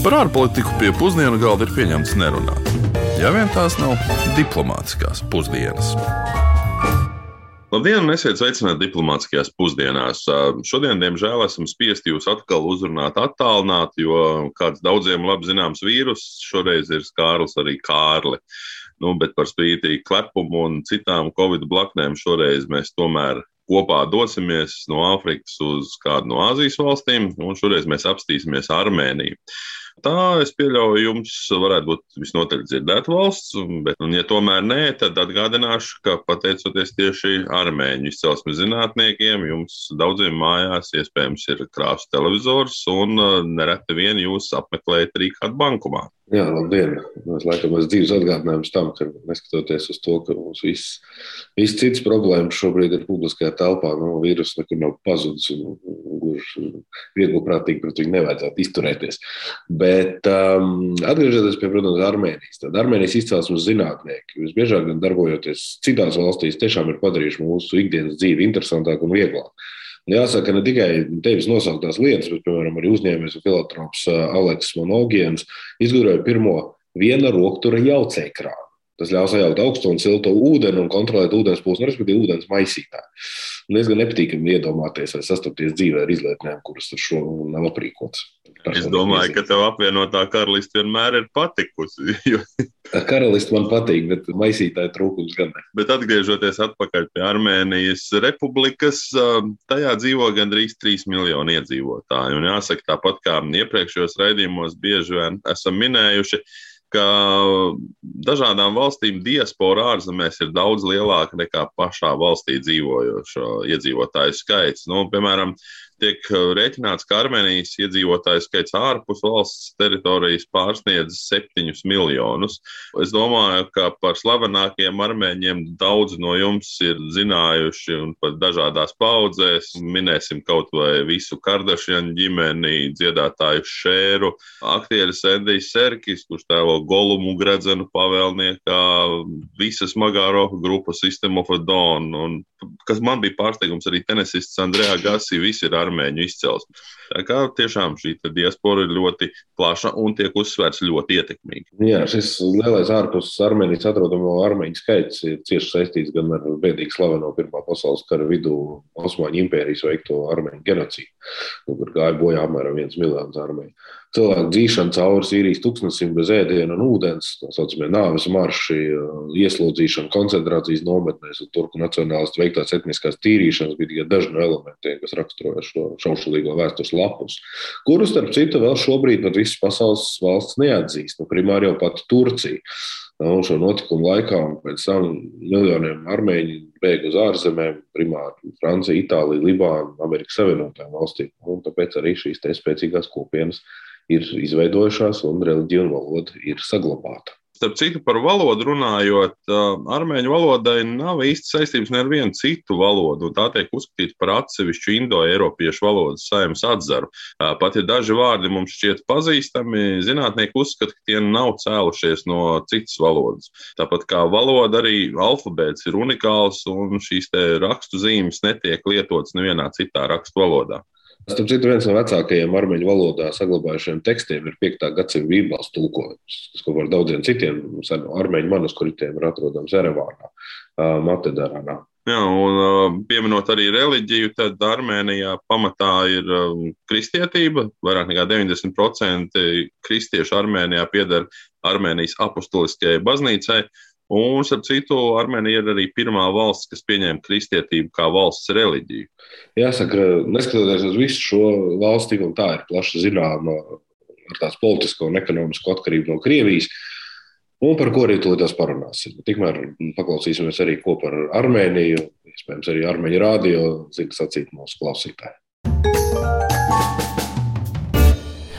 Par ārpolitiku pie pusdienu galda ir pieņemts nerunāt. Ja vien tās nav diplomātiskās pusdienas. Labdien, un esiet sveicināti diplomātiskajās pusdienās. Šodien, diemžēl, esam spiesti jūs atkal uzrunāt attālināti, jo kāds daudziem labi zināms vīrus šoreiz ir skārlis arī Kārli. Nu, bet par spīti klepumu un citām covid blaknēm šoreiz mēs tomēr kopā dosimies no Āfrikas uz kādu no Āzijas valstīm, un šoreiz mēs apstīsimies Armēniju. Tā es pieļauju, jums varētu būt visnotaļ dzirdēta valsts, bet, un, ja tomēr nē, tad atgādināšu, ka pateicoties tieši armēņu izcelsmes zinātniekiem, jums daudziem mājās iespējams ir krāsa televizors, un uh, nereti vien jūs apmeklējat arī kādu bankomātu. Jā, labdien! Es laikam esmu dzīves atgādinājums tam, ka neskatoties uz to, ka mums viss, viss cits problēmas šobrīd ir publiskajā telpā, no nu, vīrusu nekur nav pazudis un gluži viegli prātīgi pret viņu nevajadzētu izturēties. Bet um, atgriežoties pie, protams, Armēnijas. Tad Armēnijas izcelsmes zinātnieki visbiežāk darbojoties citās valstīs tiešām ir padarījuši mūsu ikdienas dzīvi interesantāku un vieglāku. Jāsaka, ne tikai tevis nosauktās lietas, bet, piemēram, arī uzņēmējs un filantrops Aleks Monogiens izgudroja pirmo viena roktura jaucēju krānu. Tas ļaus sajaukt augstu un siltu ūdeni un kontrolēt ūdens plūsmu, respektīvi ūdens maisītāju. Diezgan nepatīkami iedomāties vai sastapties dzīvē ar izlietnēm, kuras ar šo nav aprīkotas. Es domāju, ka tev apvienotā karaliste vienmēr ir patikusi. Jo... Karaliste man patīk, bet maisītāja trūkums gan ne. Bet atgriežoties atpakaļ pie Armēnijas republikas, tajā dzīvo gandrīz 3 miljoni iedzīvotāji. Un jāsaka, tāpat kā iepriekšējos raidījumos bieži vien esam minējuši, ka dažādām valstīm diaspora ārzemēs ir daudz lielāka nekā pašā valstī dzīvojošo iedzīvotāju skaits. Nu, piemēram, tiek uh, rēķināts, ka Armēnijas iedzīvotāju skaits ārpus valsts teritorijas pārsniedz 7 miljonus. Es domāju, ka par slavenākiem armēņiem daudz no jums ir zinājuši un pat dažādās paudzēs. Minēsim kaut vai visu Kardašianu ģimeni, dziedātāju Šēru, aktieris Endijs Serkis, kurš tēlo Golumu gredzenu pavēlniekā, visas smagā roka grupa System of a Dawn. Un, kas man bija pārsteigums, arī tenisists Andrejā Gassi, visi ir armēņu izcelsmes. Tā kā tiešām šī diaspora ir ļoti plaša un tiek uzsvērts ļoti ietekmīgi. Jā, šis lielais ārpus Armēnijas atrodamo armēņu skaits ir cieši saistīts gan ar bēdīgi slaveno Pirmā pasaules kara vidū Osmaņu impērijas veikto armēņu genocīdu, kur gāja bojā apmēram viens miljons armēņu cilvēku dzīšana cauri Sīrijas tūkstnesim bez ēdiena un ūdens, tā saucamie nāves marši, ieslodzīšana koncentrācijas nometnēs un turku nacionālistu veiktās etniskās tīrīšanas bija tikai daži no elementiem, kas raksturoja šo šaušalīgo vēstures lapus, kurus, starp citu, vēl šobrīd pat visas pasaules valsts neatzīst, nu, primāri jau pati Turcija. Nu, šo notikumu laikā, un pēc tam miljoniem armēņu bēga uz ārzemēm, primāri Francija, Itālija, Libāna, Amerikas Savienotajām valstīm. Un tāpēc arī šīs spēcīgās kopienas ir izveidojušās un reliģija un valoda ir saglabāta. Starp citu, par valodu runājot, armēņu valodai nav īsti saistības ar vienu citu valodu. Tā tiek uzskatīta par atsevišķu indo-eiropiešu valodas saimnes atzaru. Pat ja daži vārdi mums šķiet pazīstami, zinātnieki uzskata, ka tie nav cēlušies no citas valodas. Tāpat kā valoda, arī alfabēts ir unikāls un šīs rakstu zīmes netiek lietotas nevienā citā rakstu valodā. Starp citu, viens no vecākajiem armēņu valodā saglabājušiem tekstiem ir 5. gadsimta Bībeles tulkojums, kas kopā ar daudziem citiem armēņu manuskriptiem ir atrodams Erevānā, Matedarānā. Jā, un pieminot arī reliģiju, tad Armēnijā pamatā ir kristietība. Vairāk nekā 90% kristiešu Armēnijā pieder Armēnijas apustuliskajai baznīcai. Un, starp citu, Armēnija ir arī pirmā valsts, kas pieņēma kristietību kā valsts reliģiju. Jāsaka, neskatoties uz visu šo valsti, un tā ir plaši zināma ar tās politisko un ekonomisko atkarību no Krievijas, un par ko arī tūlīt parunāsim. Tikmēr paklausīsimies arī ko par Armēniju, iespējams, arī Armēņu rādio, zina sacīt mūsu klausītāji.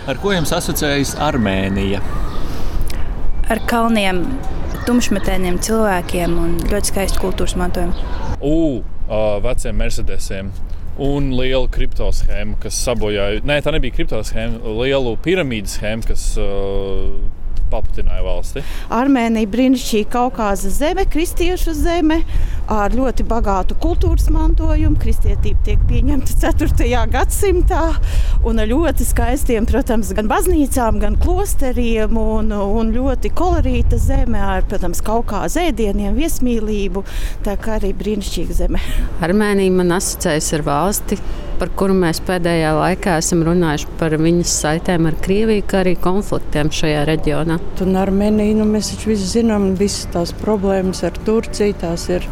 Ar ko jums asociējas Armēnija? Ar kalniem, tumšmetēniem cilvēkiem un ļoti skaistu kultūras mantojumu. U, uh, veciem Mercedesiem. Un liela kriptoschēma, kas sabojāja. Nē, tā nebija kriptoschēma, liela piramīdas schēma, kas uh, paputināja valsti. Armēnija brīnišķīga Kaukāza zeme, kristiešu zeme ar ļoti bagātu kultūras mantojumu. Kristietība tiek pieņemta 4. gadsimtā un ar ļoti skaistiem, protams, gan baznīcām, gan klosteriem un, un ļoti kolorīta zeme ar, protams, Kaukāza ēdieniem, viesmīlību. Tā kā arī brīnišķīga zeme. Armēnija man asociējas ar valsti, par kuru mēs pēdējā laikā esam runājuši par viņas saitēm ar Krieviju, kā arī konfliktiem šajā reģionā. Un Armēnija, nu, mēs taču visi zinām, visas tās problēmas ar Turciju, tās ir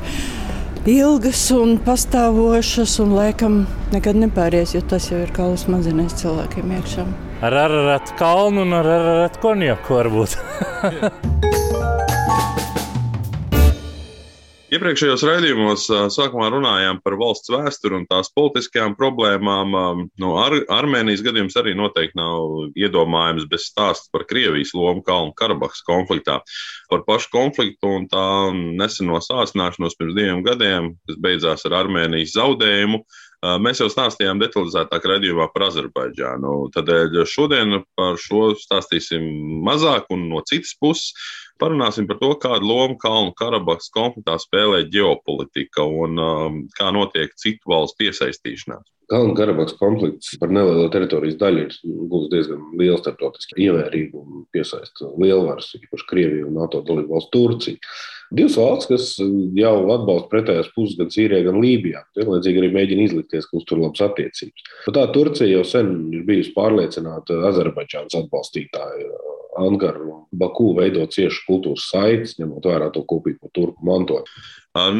ilgas un pastāvošas, un laikam nekad nepāries, jo tas jau ir kā uz mazinēs cilvēkiem iekšā. Ar araratu kalnu un ar araratu konjaku varbūt. Iepriekšējos raidījumos sākumā runājām par valsts vēsturi un tās politiskajām problēmām. No Ar Armēnijas gadījums arī noteikti nav iedomājams bez stāsta par Krievijas lomu Kalnu Karabahas konfliktā. Par pašu konfliktu un tā neseno sāsināšanos pirms diviem gadiem, kas beidzās ar Armēnijas zaudējumu. Mēs jau stāstījām detalizētāk raidījumā par Azerbaidžānu. Tādēļ šodien par šo stāstīsim mazāk un no citas puses. Parunāsim par to, kādu lomu Kalnu Karabahas konfliktā spēlē ģeopolitika un um, kā notiek citu valstu iesaistīšanās. Kalnu Karabahas konflikts par nelielu teritorijas daļu ir gūs diezgan lielu starptautisku ievērību un piesaista lielvaras, īpaši Krieviju un NATO dalību valsts Turciju. Divas valsts, kas jau atbalsta pretējās puses gan Sīrijā, gan Lībijā. Vienlaicīgi arī mēģina izlikties, ka uztur labas attiecības. Bet tā Turcija jau sen ir bijusi pārliecināta Azerbaidžānas atbalstītāja Ankara un Baku veido ciešu kultūras saites, ņemot vērā to kopīgo turku mantojumu.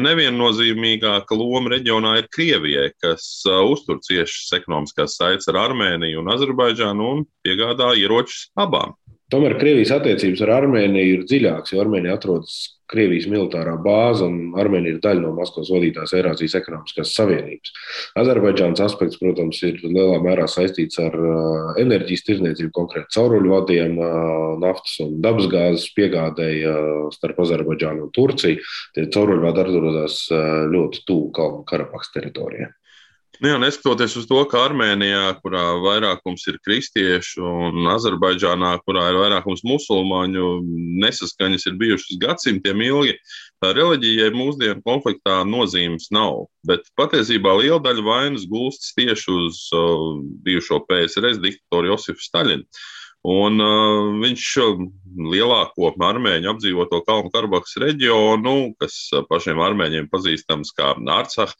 Neviennozīmīgāka loma reģionā ir Krievijai, kas uh, uztur ciešas ekonomiskās saites ar Armēniju un Azerbaidžānu un piegādā ieročus abām. Tomēr Krievijas attiecības ar Armēniju ir dziļākas, jo Armēnija atrodas Krievijas militārā bāze un Armēnija ir daļa no Maskavas vadītās Eirāzijas ekonomiskās savienības. Azerbaidžāns aspekts, protams, ir lielā mērā saistīts ar uh, enerģijas tirdzniecību, konkrēti cauruļu vadiem, uh, naftas un dabasgāzes piegādēji uh, starp Azerbaidžānu un Turciju. Tie cauruļu vadi atrodas ļoti tuvu Kalnu Karabahas teritorijai. Nu jā, neskatoties uz to, ka Armēnijā, kurā vairākums ir kristiešu, un Azerbaidžānā, kurā ir vairākums musulmaņu, nesaskaņas ir bijušas gadsimtiem ilgi, reliģijai mūsdienu konfliktā nozīmes nav. Bet patiesībā liela daļa vainas gulstas tieši uz uh, bijušo PSRS diktatoru Josifu Staļinu. Un, uh, viņš lielāko armēņu apdzīvoto Kalnu Karabahas reģionu, kas pašiem armēņiem pazīstams kā Nārcah,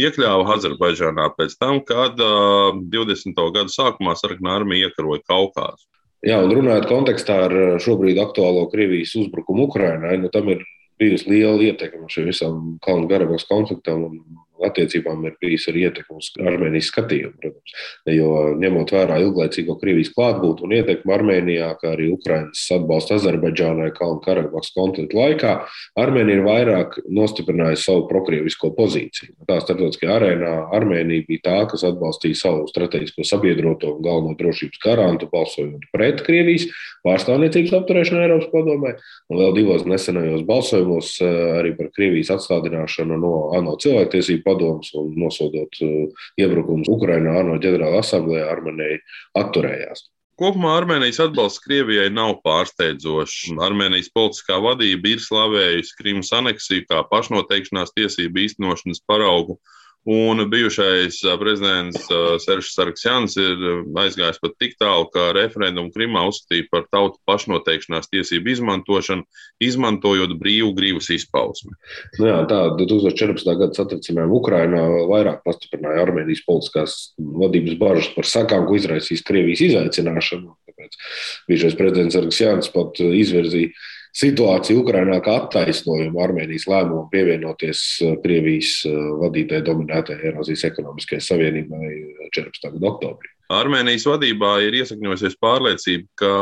iekļāva Azerbaidžānā pēc tam, kad uh, 20. gadu sākumā sarkanā armija iekaroja Kaukāzu. Jā, un runājot kontekstā ar šobrīd aktuālo Krievijas uzbrukumu Ukrainai, nu, tam ir bijusi liela ietekme šim visam Kalnu Karabahas konfliktam un attiecībām ir bijis arī ietekme uz Armēnijas skatījumu. Protams. Jo ņemot vērā ilglaicīgo Krievijas klātbūtni un ietekmi Armēnijā, kā arī Ukraiņas atbalstu Azerbaidžānai Kalnu Karabahas konflikta laikā, Armēnija ir vairāk nostiprinājusi savu prokrievisko pozīciju. Tā starptautiskajā arēnā Armēnija bija tā, kas atbalstīja savu strateģisko sabiedroto un galveno drošības garantu, balsojot pret Krievijas pārstāvniecības apturēšanu Eiropas padomē, un vēl divos nesenajos balsojumos eh, arī par Krievijas atstādināšanu no ANO cilvēktiesību padomus un nosodot eh, iebrukumus Ukrainā ANO ģenerāla asamblējā Armēnija atturējās. Kopumā Armēnijas atbalsts Krievijai nav pārsteidzošs. Armēnijas politiskā vadība ir slavējusi Krimas aneksiju kā pašnoteikšanās tiesību īstenošanas paraugu Un bijušais prezidents Seržs Sarksjans ir aizgājis pat tik tālu, ka referendumu Krimā uzskatīja par tautu pašnoteikšanās tiesību izmantošanu, izmantojot brīvu grīvas izpausmi. Nu jā, tā 2014. gada satricinājuma Ukrainā vairāk pastiprināja Armēnijas politiskās vadības bažas par sakām, ko izraisīs Krievijas izaicināšanu. Tāpēc bijušais prezidents Sarksjans pat izvirzīja situāciju Ukrainā kā attaisnojumu Armēnijas lēmumu pievienoties eh, Krievijas eh, vadītāji dominētajai Eiropas ekonomiskajai savienībai 14. gada oktobrī. Armēnijas vadībā ir iesakņojusies pārliecība, ka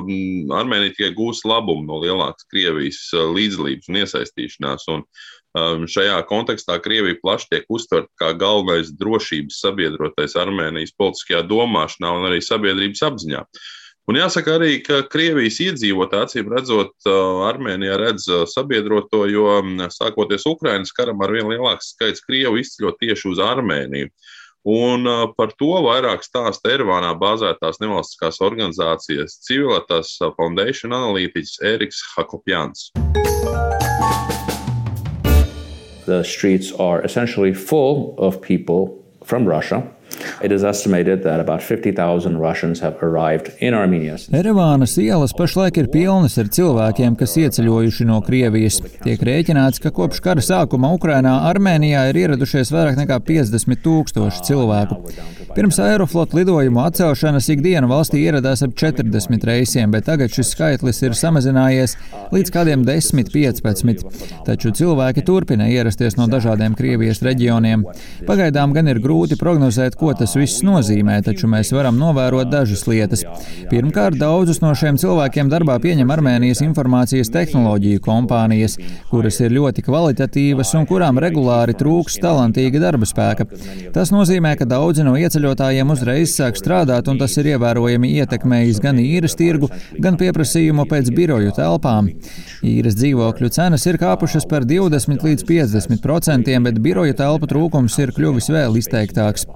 mm, Armēnija tikai gūs labumu no lielākas Krievijas eh, līdzdalības un iesaistīšanās. Un um, šajā kontekstā Krievija plaši tiek uztverta kā galvenais drošības sabiedrotais Armēnijas politiskajā domāšanā un arī sabiedrības apziņā. Un jāsaka arī, ka Krievijas iedzīvotāji, acīm redzot, Armēnijā redz sabiedroto, jo sākoties Ukraiņas karam, ar vien lielāks skaits Krievu izceļot tieši uz Armēniju. Un par to vairāk stāsta Ervānā bāzētās nevalstiskās organizācijas Civilitas Foundation analītiķis Eriks Hakopjans. The streets are essentially full of people from Russia It is estimated that about 50,000 Russians have arrived in Armenia. Erevānas ielas pašlaik ir pilnas ar cilvēkiem, kas ieceļojuši no Krievijas. Tiek rēķināts, ka kopš kara sākuma Ukrainā Armēnijā ir ieradušies vairāk nekā 50 tūkstoši cilvēku. Pirms aeroflota lidojumu atcelšanas ikdienu valstī ieradās ap 40 reisiem, bet tagad šis skaitlis ir samazinājies līdz kādiem 10-15. Taču cilvēki turpina ierasties no dažādiem Krievijas reģioniem. Pagaidām gan ir grūti prognozēt, ko tas viss nozīmē, taču mēs varam novērot dažas lietas. Pirmkārt, daudzus no šiem cilvēkiem darbā pieņem Armēnijas informācijas tehnoloģiju kompānijas, kuras ir ļoti kvalitatīvas un kurām regulāri trūks talantīga darba spēka. Tas nozīmē, ka daudzi no ieceļotājiem uzreiz sāk strādāt, un tas ir ievērojami ietekmējis gan īres tirgu, gan pieprasījumu pēc biroju telpām. Īres dzīvokļu cenas ir kāpušas par 20 līdz 50 procentiem, bet biroja telpu trūkums ir kļuvis vēl izteiktāks.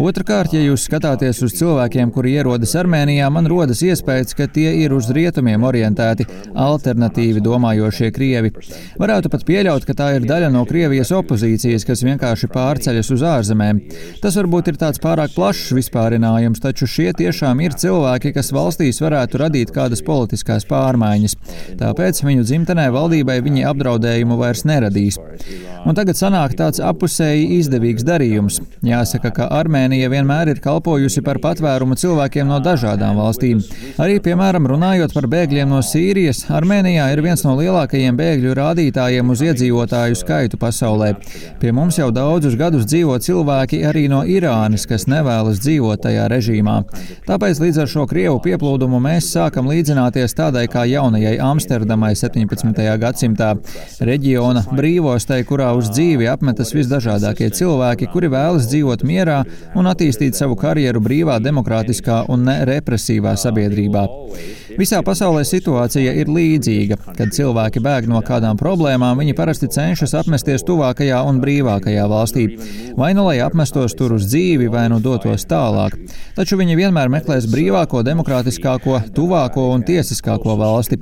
Otrakārt, ja jūs skatāties uz cilvēkiem, kuri ierodas Armēnijā, man rodas iespējas, ka tie ir uz rietumiem orientēti, alternatīvi domājošie krievi. Varētu pat pieļaut, ka tā ir daļa no Krievijas opozīcijas, kas vienkārši pārceļas uz ārzemēm. Tas varbūt ir tāds pārāk plašs vispārinājums, taču šie tiešām ir cilvēki, kas valstīs varētu radīt kādas politiskās pārmaiņas. Tāpēc viņu dzimtenē valdībai viņi apdraudējumu vairs neradīs. Un tagad sanāk tāds apusēji izdevīgs darījums. Jāsaka, ka Armēnija Armēnija vienmēr ir kalpojusi par patvērumu cilvēkiem no dažādām valstīm. Arī, piemēram, runājot par bēgļiem no Sīrijas, Armēnijā ir viens no lielākajiem bēgļu rādītājiem uz iedzīvotāju skaitu pasaulē. Pie mums jau daudzus gadus dzīvo cilvēki arī no Irānas, kas nevēlas dzīvot tajā režīmā. Tāpēc līdz ar šo Krievu pieplūdumu mēs sākam līdzināties tādai kā jaunajai Amsterdamai 17. gadsimtā - reģiona brīvostei, kurā uz dzīvi apmetas visdažādākie cilvēki, kuri vēlas dzīvot mierā un attīstīt savu karjeru brīvā, demokrātiskā un nerepresīvā sabiedrībā. Visā pasaulē situācija ir līdzīga. Kad cilvēki bēg no kādām problēmām, viņi parasti cenšas apmesties tuvākajā un brīvākajā valstī. Vai nu lai apmestos tur uz dzīvi, vai nu dotos tālāk. Taču viņi vienmēr meklēs brīvāko, demokrātiskāko, tuvāko un tiesiskāko valsti.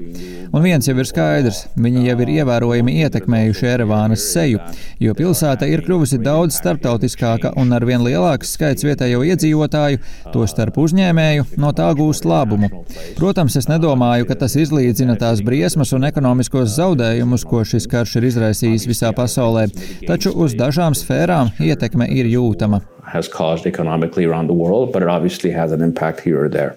Un viens jau ir skaidrs - viņi jau ir ievērojami ietekmējuši Erevānas seju, jo pilsēta ir kļuvusi daudz starptautiskāka un arvien lielāks skaits vietējo iedzīvotāju, to starp uzņēmēju, no tā gūst labumu. Protams, es nedomāju, ka tas izlīdzina tās briesmas un ekonomiskos zaudējumus, ko šis karš ir izraisījis visā pasaulē, taču uz dažām sfērām ietekme ir jūtama. Has caused economically around the world, but it obviously has an impact here or there.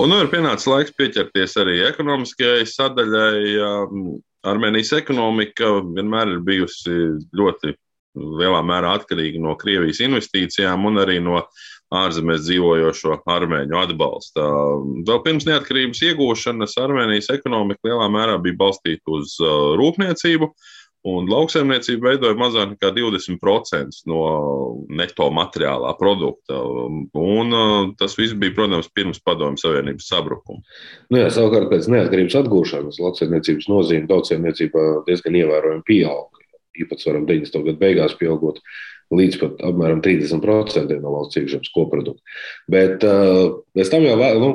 Un nu ir pienācis laiks pieķerties arī ekonomiskajai sadaļai. Armēnijas ekonomika vienmēr ir bijusi ļoti lielā mērā atkarīga no Krievijas investīcijām un arī no ārzemēs dzīvojošo armēņu atbalsta. Vēl pirms neatkarības iegūšanas Armēnijas ekonomika lielā mērā bija balstīta uz rūpniecību. Uh, Un lauksaimniecība veidoja mazāk nekā 20% no neto materiālā produkta. Un, uh, tas viss bija, protams, pirms Padomju Savienības sabrukuma. Nu jā, savukārt, pēc neatkarības atgūšanas lauksaimniecības nozīme tautsēmniecībā diezgan ievērojami pieauga. Īpatsvaram 90. gadu beigās pieaugot līdz pat apmēram 30% no valsts iekšzemes koprodukta. Bet uh, pēc tam jau nu,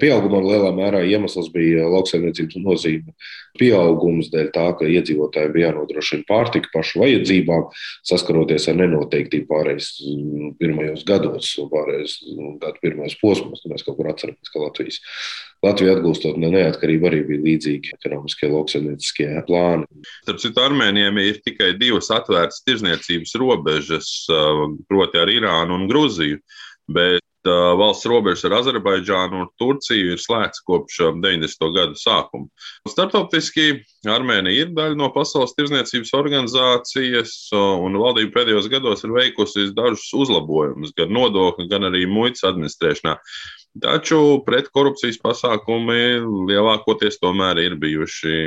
pieaugumam lielā mērā iemesls bija lauksaimniecības nozīme. Pieaugums dēļ tā, ka iedzīvotājiem bija jānodrošina pārtika pašu vajadzībām, saskaroties ar nenoteiktību pārējais mm, pirmajos gados, pārējais mm, gadu pirmajos posmos. Mēs kaut kur atceramies, ka Latvijas Latvija atgūstot no neatkarību arī bija līdzīgi ekonomiskie lauksaimnieciskie plāni. Starp citu, Armēnijam ir tikai divas atvērtas tirzniecības robežas, proti ar Irānu un Gruziju. Bet valsts robežas ar Azerbaidžānu un Turciju ir slēgts kopš 90. gadu sākuma. Startautiski Armēnija ir daļa no Pasaules tirzniecības organizācijas, un valdība pēdējos gados ir veikusi dažus uzlabojumus gan nodokļu, gan arī muitas administrēšanā. Taču pretkorupcijas pasākumi lielākoties tomēr ir bijuši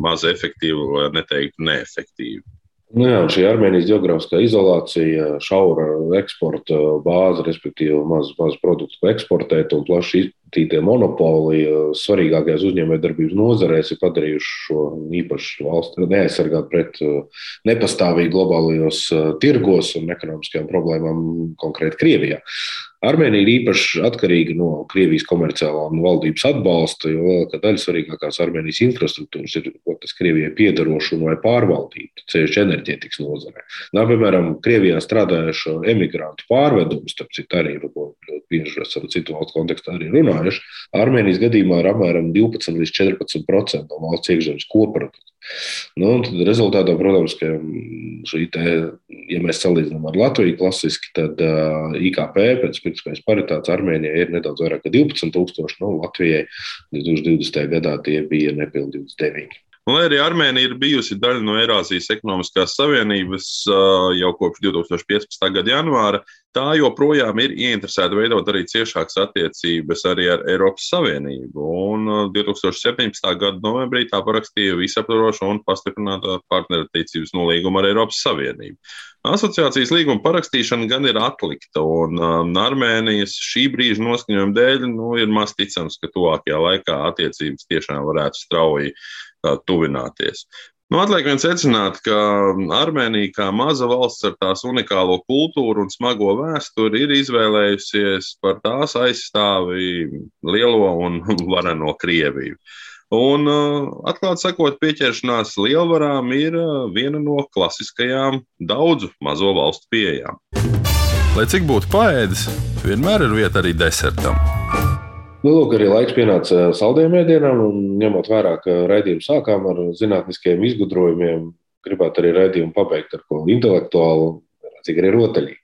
maz efektīvi, lai neteiktu neefektīvi. Nu jā, šī Armēnijas geogrāfiskā izolācija, šaura eksporta bāze, respektīvi maz, maz produktu, eksportēt, un plaši tītie monopoli svarīgākajās uzņēmējdarbības nozarēs ir padarījuši šo īpašu valsti neaizsargāt pret nepastāvīgi globālajos tirgos un ekonomiskajām problēmām konkrēti Krievijā. Armēnija ir īpaši atkarīga no Krievijas komerciālā un valdības atbalsta, jo lielākā daļa svarīgākās Armēnijas infrastruktūras ir tas Krievijai piedaroša vai pārvaldīta, ceļš enerģētikas nozarē. Nā, piemēram, Krievijā strādājušo emigrantu pārvedums, starp citu, arī ļoti bieži esam citu valstu kontekstā arī runājuši. Armēnijas gadījumā ir apmēram 12 līdz 14% no valsts iekšzemes koprodukta. Nu, rezultātā, protams, ka šī te, ja mēs salīdzinām ar Latviju klasiski, tad uh, IKP pēc pirktspējas paritātes Armēnijai ir nedaudz vairāk kā 12,000. Nu, Latvijai 2020. gadā tie bija nepilnīgi 29. Lai arī Armēnija ir bijusi daļa no Eirāzijas ekonomiskās savienības jau kopš 2015. gada janvāra, tā joprojām ir ieinteresēta veidot arī ciešākas attiecības arī ar Eiropas Savienību. Un 2017. gada novembrī tā parakstīja visaptvarošu un pastiprinātu partnerattiecības nolīgumu ar Eiropas Savienību. Asociācijas līguma parakstīšana gan ir atlikta, un um, Armēnijas šī brīža noskaņojuma dēļ nu, ir maz ticams, ka tuvākajā laikā attiecības tiešām varētu strauji tuvināties. Nu, atliek vien secināt, ka Armēnija, kā maza valsts ar tās unikālo kultūru un smago vēsturi, ir izvēlējusies par tās aizstāvi lielo un vareno Krieviju. Un, atklāti sakot, pieķeršanās lielvarām ir viena no klasiskajām daudzu mazo valstu pieejām. Lai cik būtu paēdis, vienmēr ir vieta arī desertam. Nu, lūk, arī laiks pienāca saldējiem ēdienam, un ņemot vērā, ka raidījumu sākām ar zinātniskiem izgudrojumiem, gribētu arī raidījumu pabeigt ar ko intelektuālu, cik arī rotaļīgu.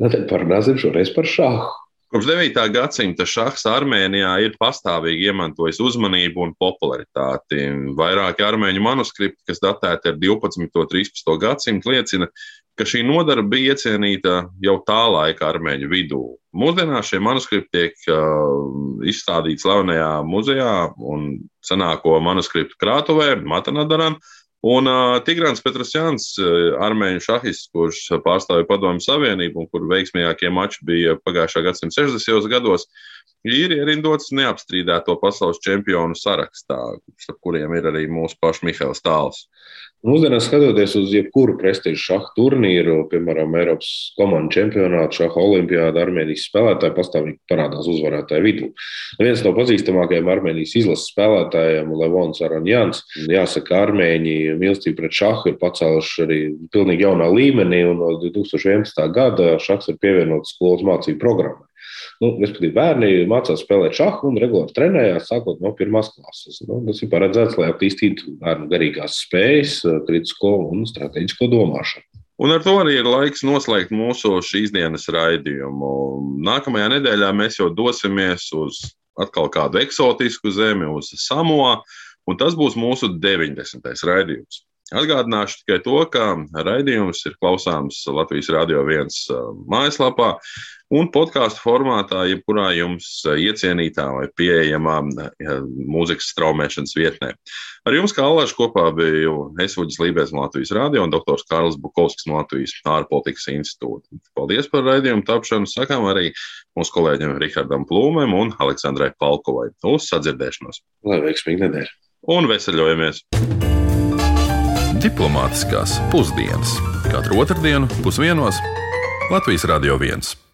Nu, tad parunāsim šoreiz par šāhu. Kopš 9. gadsimta šahs Armēnijā ir pastāvīgi iemantojis uzmanību un popularitāti. Vairāki armēņu manuskripti, kas datēti ar 12. un 13. gadsimtu, liecina, ka šī nodara bija iecienīta jau tā laika armēņu vidū. Mūsdienās šie manuskripti tiek uh, izstādīti slavenajā muzejā un senāko manuskriptu krātuvē, Matanadaran. Un uh, Tigrants Petrosjans, uh, armēņu šahists, kurš pārstāvja Padomju Savienību un kur veiksmīgākie mači bija pagājušā gadsimta 60. gados, ir ierindots neapstrīdēto pasaules čempionu sarakstā, starp kuriem ir arī mūsu paša Mihails Tāls. Mūsdienās skatoties uz jebkuru prestižu šaha turnīru, piemēram, Eiropas komandu čempionātu, šaha olimpiādu, Armēnijas spēlētāji pastāvīgi parādās uzvarētāju vidū. Viens no pazīstamākajiem Armēnijas izlases spēlētājiem, Levons Aronjans, jāsaka, armēņi mīlestību pret šahu ir pacēluši arī pilnīgi jaunā līmenī, un no 2011. gada šahs ir pievienots skolas mācību programmai. Nu, respektīvi, bērni mācās spēlēt šāhu un regulāri trenējās, sākot no pirmās klases. Nu, tas ir paredzēts, lai attīstītu bērnu garīgās spējas, kritisko un strateģisko domāšanu. Un ar to arī ir laiks noslēgt mūsu šīs dienas raidījumu. Nākamajā nedēļā mēs jau dosimies uz atkal kādu eksotisku zemi, uz Samoa, un tas būs mūsu 90. raidījums. Atgādināšu tikai to, ka raidījums ir klausāms Latvijas Rādio 1 uh, mājaslapā un podkāstu formātā, jebkurā jums uh, iecienītā vai pieejamā mūzikas straumēšanas vietnē. Ar jums kā Alāšu kopā biju es Uģis Lībēs no Latvijas Rādio un doktors Kārlis Bukovskis no Latvijas ārpolitikas institūta. Paldies par raidījumu tapšanu, sakām arī mūsu kolēģiem Rihardam Plūmēm un Aleksandrai Palkovai. Uz sadzirdēšanos! Lai veiksmīgi nedēļa! Un veseļojamies! Diplomātiskās pusdienas katru otrdienu pusdienos Latvijas Radio 1.